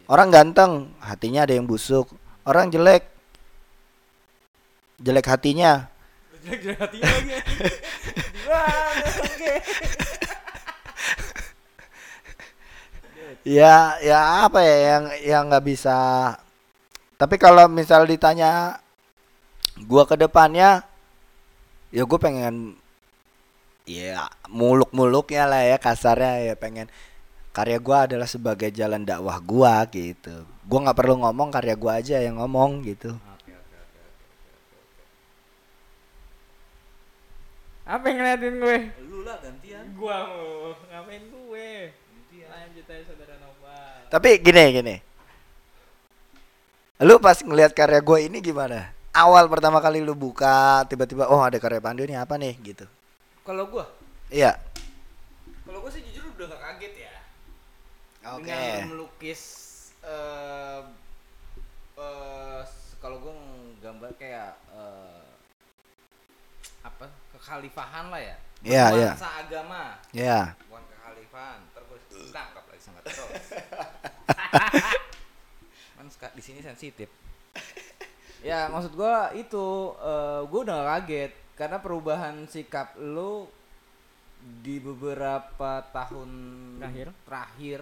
Orang ganteng, hatinya ada yang busuk. Orang jelek, jelek hatinya. jelek hati lagi oke Ya, ya apa ya yang yang nggak bisa. Tapi kalau misal ditanya gua ke depannya, ya gue pengen ya muluk-muluknya lah ya kasarnya ya pengen karya gua adalah sebagai jalan dakwah gua gitu gua nggak perlu ngomong karya gua aja yang ngomong gitu. Apa yang ngeliatin gue? Lu lah gantian. Gua mau ngapain gue? Lanjut aja saudara Nopal. tapi gini gini lu pas ngelihat karya gua ini gimana awal pertama kali lu buka tiba-tiba oh ada karya Pandu ini apa nih gitu Kalau gua, iya kalau gua sih jujur udah gak kaget ya. Oke Dengan melukis eh eh, kalau gua gambar kayak eh, apa kekhalifahan lah ya. Iya, iya. Nuansa agama. ya bukan kekhalifahan terus ditangkap lagi sama terus kan suka di sini sensitif ya maksud gua itu eh, gua udah kaget karena perubahan sikap lu di beberapa tahun Terakhir? terakhir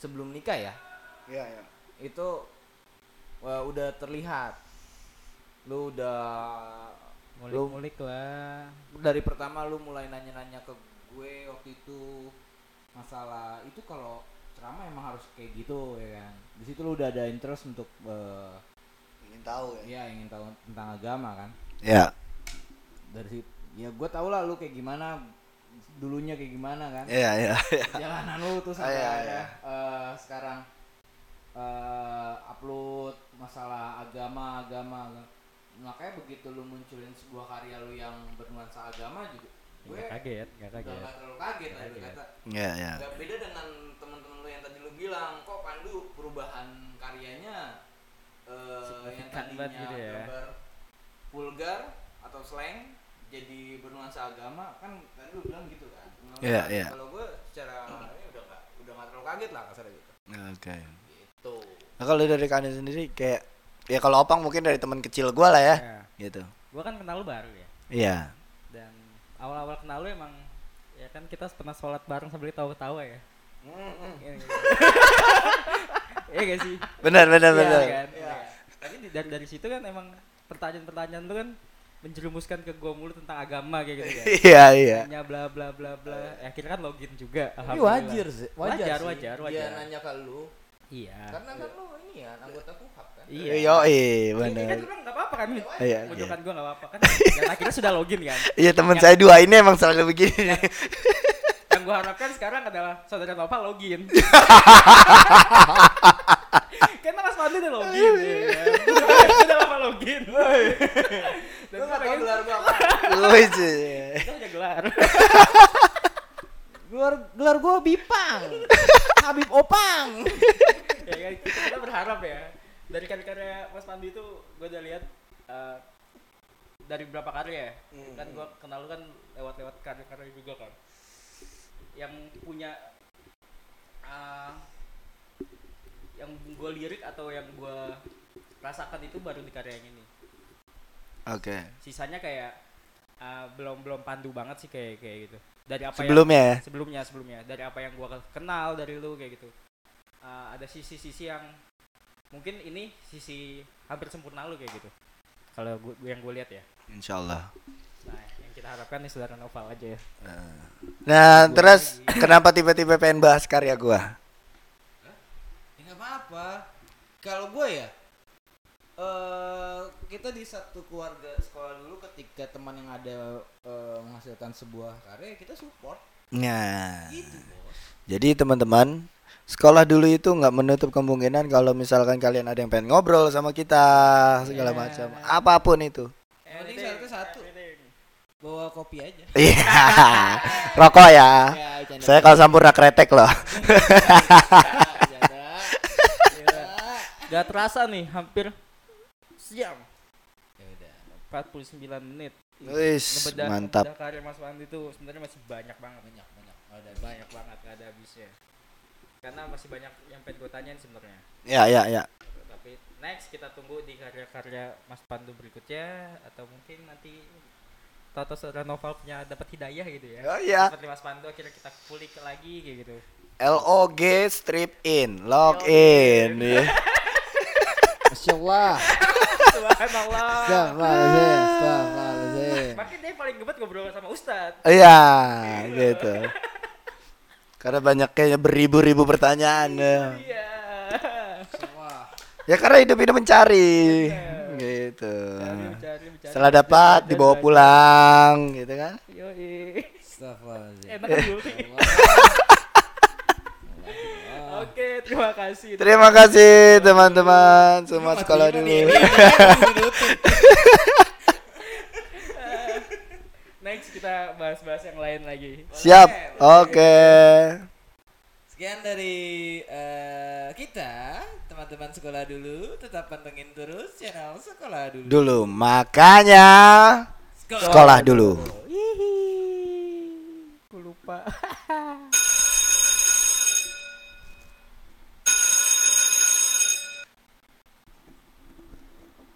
sebelum nikah ya? Iya iya. Itu eh, udah terlihat. Lu udah lu Mulik-mulik lah. dari pertama lu mulai nanya-nanya ke gue waktu itu masalah itu kalau ceramah emang harus kayak gitu ya kan? Di situ lu udah ada interest untuk eh, ingin tahu ya? Ingin tahu tentang agama kan? Ya dari situ ya gue tau lah lu kayak gimana dulunya kayak gimana kan iya iya iya. jalanan lu tuh sampai Ah, iya, ada iya. eh, sekarang eh, upload masalah agama agama makanya begitu lu munculin sebuah karya lu yang bernuansa agama juga gue Gak kaget, gak kaget. nggak terlalu kaget lah Kaget. kata iya iya Gak beda dengan teman-teman lu yang tadi lu bilang, kok Pandu perubahan karyanya eh yang tadinya banget gitu ya. gambar vulgar atau slang jadi bernuansa agama kan tadi lu bilang gitu kan. Iya, Hmm. iya. Kalau gue secara ini udah gak udah gak terlalu kaget lah kasarnya gitu. oke Gitu. nah kalau dari kalian sendiri kayak ya kalau opang mungkin dari teman kecil gua lah ya Ya. gitu Gua kan kenal lu baru ya. iya Dan awal-awal kenal lu emang ya kan kita pernah sholat bareng sambil tawa-tawa ya. Iya gitu. Iya gak sih? benar benar Iya benar kan? Iya. Tapi dari dari situ kan emang pertanyaan-pertanyaan lu kan menjerumuskan ke gua mulu tentang agama kayak gitu kan. iya iya Tanya bla bla bla bla. Ya, akhirnya kan login juga. Tapi wajar sih, wajar, Wajar, sih. wajar, Dia wajar. nanya ke lu, Iya. karena kan lu ini ya anggota kuhap kan. Iya. yo iya Ini kan benar gua bilang nggak apa-apa kan? iya iya Pojokan gua nggak apa-apa kan. Dan akhirnya sudah login kan. iya teman saya dua ini emang selalu begini Yang gua harapkan sekarang adalah saudara Nova login. Karena Mas Pandu udah login ya. Udah udah lama login. Dan Lu tau pengen gelar gua apa? Wih, kita punya gelar. Gelar gelar gua Bipang. Habib Opang. ya kan kita, berharap ya dari karya-karya Mas Pandu itu gue udah lihat eh, dari beberapa karya ya kan gue kenal lu kan lewat-lewat karya-karya juga kan yang punya eh, yang gue lirik atau yang gue rasakan itu baru di karya yang ini oke. Sisanya kayak eh, belum belum pandu banget sih kayak kayak gitu. Dari apa yang sebelumnya ya? Sebelumnya sebelumnya. Dari apa yang gua kenal dari lu kayak gitu. Uh, ada sisi-sisi yang mungkin ini sisi hampir sempurna lu kayak gitu. Kalau gua, yang gue lihat ya. Insyaallah. Nah yang kita harapkan nih saudara Noval aja ya. Nah Gua terus lagi. kenapa tiba-tiba pengen bahas karya gua? Ya nggak apa-apa. Kalau gue ya, eh kita di satu keluarga sekolah dulu ketika teman yang ada eh, menghasilkan sebuah karya kita support. nah Gitu bos. jadi teman-teman sekolah dulu itu nggak menutup kemungkinan kalau misalkan kalian ada yang pengen ngobrol sama kita segala Ya. macam apa pun itu Yang penting syaratnya satu. Bawa kopi aja. iya rokok ya Ya, canda. saya kalau sampurna kretek loh Canda. Ya. gak terasa nih hampir sejam Ya udah. 49 menit. Wis, Ngebedah- mantap. ngebedah karya Mas Pandu itu sebenarnya masih banyak banget. Banyak banyak. ada banyak banget ada habisnya. Karena masih banyak yang pengen gue tanyain sebenarnya. Ya ya ya. Tapi next kita tunggu di karya-karya Mas Pandu berikutnya atau mungkin nanti Toto saudara novel punya dapat hidayah gitu ya. Oh iya. Seperti Mas Pandu akhirnya kita kulik lagi kayak gitu. LOG strip in. Log in ya. Masya Allah. subhanallah Astagfirullahaladzim. Astagfirullahaladzim. makin dia paling gebet ngobrol sama Ustad. Iya, gitu. Karena banyak kayaknya beribu-ribu pertanyaan. ya. Iya. Ya karena hidup-hidup mencari. Gitu. Cari, cari, cari. Setelah dapat dibawa pulang, gitu kan? Yoi. Astagfirullahaladzim. Enak dulu. Oke, terima kasih. Terima kasih teman-teman. Semua sekolah dulu. Next kita bahas-bahas yang lain lagi. Siap. Oke. Sekian dari uh, kita, teman-teman sekolah dulu. Tetap pantengin terus channel sekolah dulu. Dulu, makanya sekolah, sekolah dulu. dulu. Hihi. lupa.